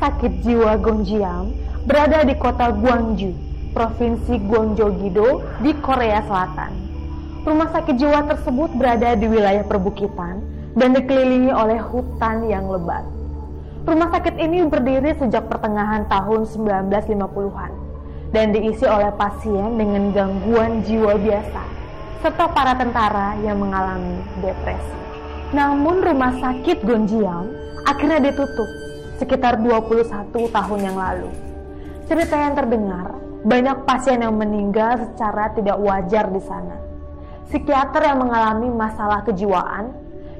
sakit jiwa Gonjiam berada di kota Gwangju, Provinsi Gwangjo-Gido di Korea Selatan. Rumah sakit jiwa tersebut berada di wilayah perbukitan dan dikelilingi oleh hutan yang lebat. Rumah sakit ini berdiri sejak pertengahan tahun 1950-an dan diisi oleh pasien dengan gangguan jiwa biasa serta para tentara yang mengalami depresi. Namun rumah sakit Gonjiam akhirnya ditutup sekitar 21 tahun yang lalu. Cerita yang terdengar, banyak pasien yang meninggal secara tidak wajar di sana. Psikiater yang mengalami masalah kejiwaan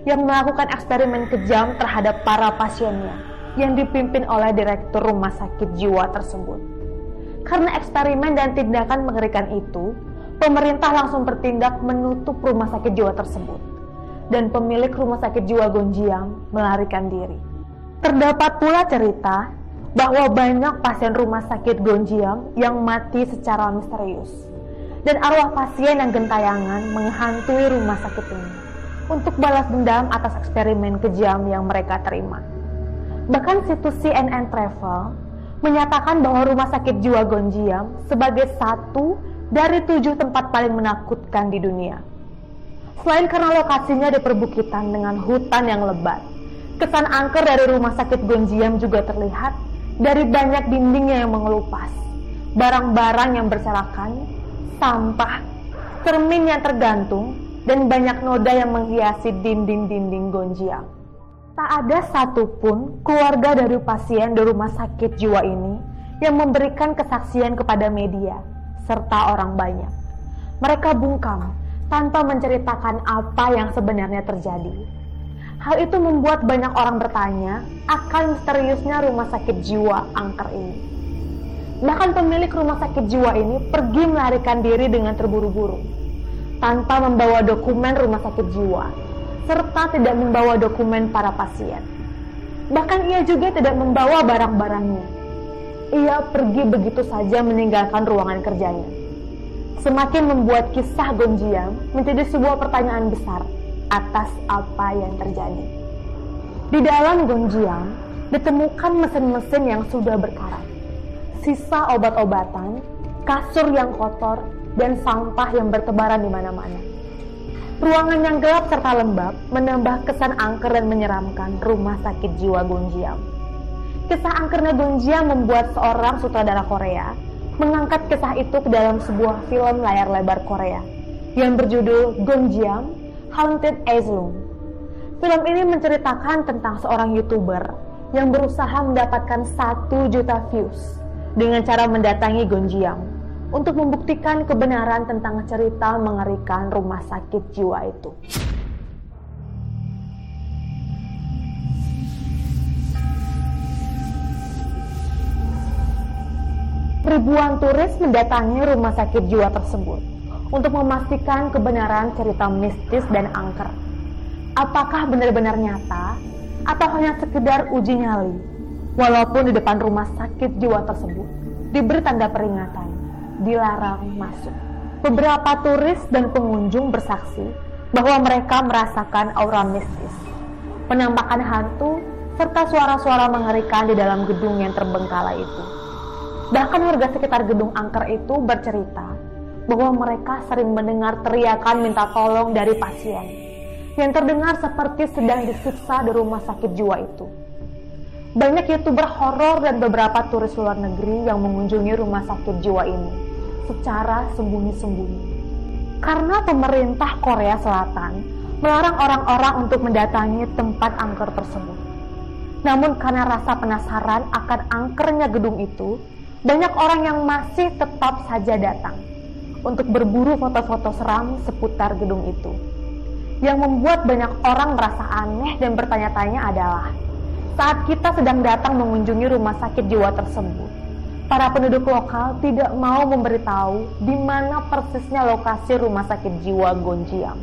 yang melakukan eksperimen kejam terhadap para pasiennya yang dipimpin oleh direktur rumah sakit jiwa tersebut. Karena eksperimen dan tindakan mengerikan itu, pemerintah langsung bertindak menutup rumah sakit jiwa tersebut. Dan pemilik rumah sakit jiwa Gonjiang melarikan diri. Terdapat pula cerita bahwa banyak pasien rumah sakit Gonjiang yang mati secara misterius. Dan arwah pasien yang gentayangan menghantui rumah sakit ini untuk balas dendam atas eksperimen kejam yang mereka terima. Bahkan situs CNN Travel menyatakan bahwa rumah sakit jiwa Gonjiam sebagai satu dari tujuh tempat paling menakutkan di dunia. Selain karena lokasinya di perbukitan dengan hutan yang lebat, kesan angker dari rumah sakit Gonjiam juga terlihat dari banyak dindingnya yang mengelupas, barang-barang yang berserakan, sampah, cermin yang tergantung, dan banyak noda yang menghiasi dinding-dinding Gonjiam. Tak ada satupun keluarga dari pasien di rumah sakit jiwa ini yang memberikan kesaksian kepada media serta orang banyak. Mereka bungkam tanpa menceritakan apa yang sebenarnya terjadi. Hal itu membuat banyak orang bertanya akan misteriusnya rumah sakit jiwa angker ini. Bahkan pemilik rumah sakit jiwa ini pergi melarikan diri dengan terburu-buru, tanpa membawa dokumen rumah sakit jiwa, serta tidak membawa dokumen para pasien. Bahkan ia juga tidak membawa barang-barangnya. Ia pergi begitu saja meninggalkan ruangan kerjanya semakin membuat kisah Gonjiam menjadi sebuah pertanyaan besar atas apa yang terjadi. Di dalam Gonjiam ditemukan mesin-mesin yang sudah berkarat, sisa obat-obatan, kasur yang kotor, dan sampah yang bertebaran di mana-mana. Ruangan yang gelap serta lembab menambah kesan angker dan menyeramkan rumah sakit jiwa Gonjiam. Kisah angkernya Gonjiam membuat seorang sutradara Korea mengangkat kisah itu ke dalam sebuah film layar lebar Korea yang berjudul Gonjiam Haunted Asylum. Film ini menceritakan tentang seorang YouTuber yang berusaha mendapatkan satu juta views dengan cara mendatangi Gonjiam untuk membuktikan kebenaran tentang cerita mengerikan rumah sakit jiwa itu. ribuan turis mendatangi rumah sakit jiwa tersebut untuk memastikan kebenaran cerita mistis dan angker. Apakah benar-benar nyata atau hanya sekedar uji nyali? Walaupun di depan rumah sakit jiwa tersebut diberi tanda peringatan, dilarang masuk. Beberapa turis dan pengunjung bersaksi bahwa mereka merasakan aura mistis, penampakan hantu, serta suara-suara mengerikan di dalam gedung yang terbengkalai itu. Bahkan warga sekitar gedung angker itu bercerita bahwa mereka sering mendengar teriakan minta tolong dari pasien yang terdengar seperti sedang disiksa di rumah sakit jiwa itu. Banyak youtuber horor dan beberapa turis luar negeri yang mengunjungi rumah sakit jiwa ini secara sembunyi-sembunyi. Karena pemerintah Korea Selatan melarang orang-orang untuk mendatangi tempat angker tersebut. Namun karena rasa penasaran akan angkernya gedung itu, banyak orang yang masih tetap saja datang untuk berburu foto-foto seram seputar gedung itu. Yang membuat banyak orang merasa aneh dan bertanya-tanya adalah saat kita sedang datang mengunjungi rumah sakit jiwa tersebut, para penduduk lokal tidak mau memberitahu di mana persisnya lokasi rumah sakit jiwa Gonjiam.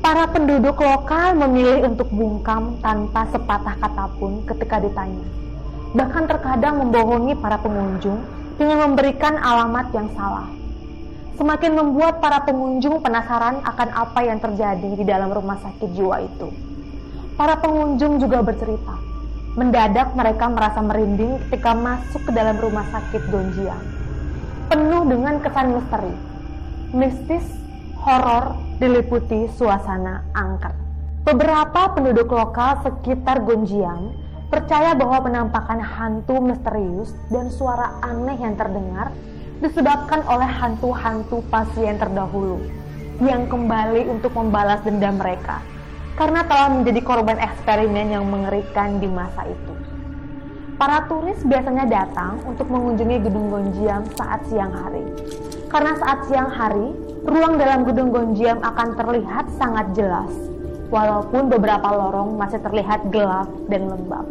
Para penduduk lokal memilih untuk bungkam tanpa sepatah kata pun ketika ditanya. Bahkan terkadang membohongi para pengunjung dengan memberikan alamat yang salah. Semakin membuat para pengunjung penasaran akan apa yang terjadi di dalam rumah sakit jiwa itu. Para pengunjung juga bercerita Mendadak mereka merasa merinding ketika masuk ke dalam rumah sakit Gonjiang. Penuh dengan kesan misteri, mistis, horor, diliputi suasana angker. Beberapa penduduk lokal sekitar Gonjiang percaya bahwa penampakan hantu misterius dan suara aneh yang terdengar disebabkan oleh hantu-hantu pasien terdahulu yang kembali untuk membalas dendam mereka karena telah menjadi korban eksperimen yang mengerikan di masa itu. Para turis biasanya datang untuk mengunjungi gedung Gonjiam saat siang hari. Karena saat siang hari, ruang dalam gedung Gonjiam akan terlihat sangat jelas, walaupun beberapa lorong masih terlihat gelap dan lembab.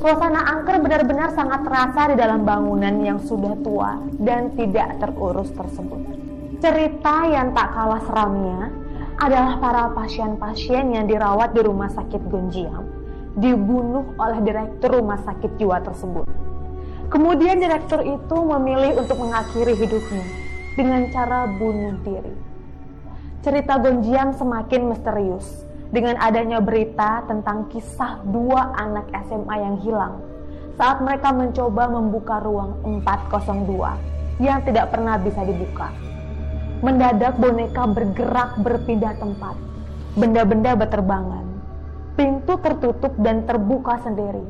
Suasana angker benar-benar sangat terasa di dalam bangunan yang sudah tua dan tidak terurus tersebut. Cerita yang tak kalah seramnya adalah para pasien-pasien yang dirawat di rumah sakit Gonjiam dibunuh oleh direktur rumah sakit jiwa tersebut. Kemudian direktur itu memilih untuk mengakhiri hidupnya dengan cara bunuh diri. Cerita Gonjiam semakin misterius dengan adanya berita tentang kisah dua anak SMA yang hilang saat mereka mencoba membuka ruang 402 yang tidak pernah bisa dibuka. Mendadak boneka bergerak berpindah tempat. Benda-benda berterbangan. Pintu tertutup dan terbuka sendiri.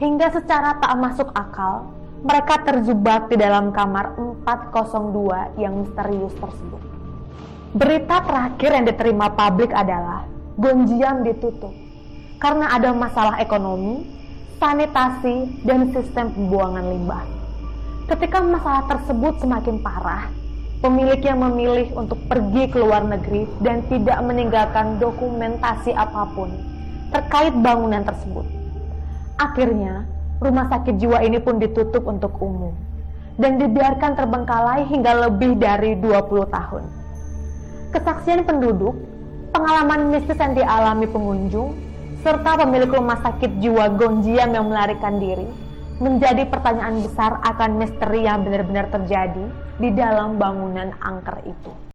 Hingga secara tak masuk akal, mereka terjebak di dalam kamar 402 yang misterius tersebut. Berita terakhir yang diterima publik adalah Gonjiam ditutup karena ada masalah ekonomi, sanitasi, dan sistem pembuangan limbah. Ketika masalah tersebut semakin parah, pemilik yang memilih untuk pergi ke luar negeri dan tidak meninggalkan dokumentasi apa pun terkait bangunan tersebut. Akhirnya, rumah sakit jiwa ini pun ditutup untuk umum dan dibiarkan terbengkalai hingga lebih dari 20 tahun. Kesaksian penduduk, pengalaman mistis yang dialami pengunjung, serta pemilik rumah sakit jiwa Gonjiam yang melarikan diri menjadi pertanyaan besar akan misteri yang benar-benar terjadi di dalam bangunan angker itu.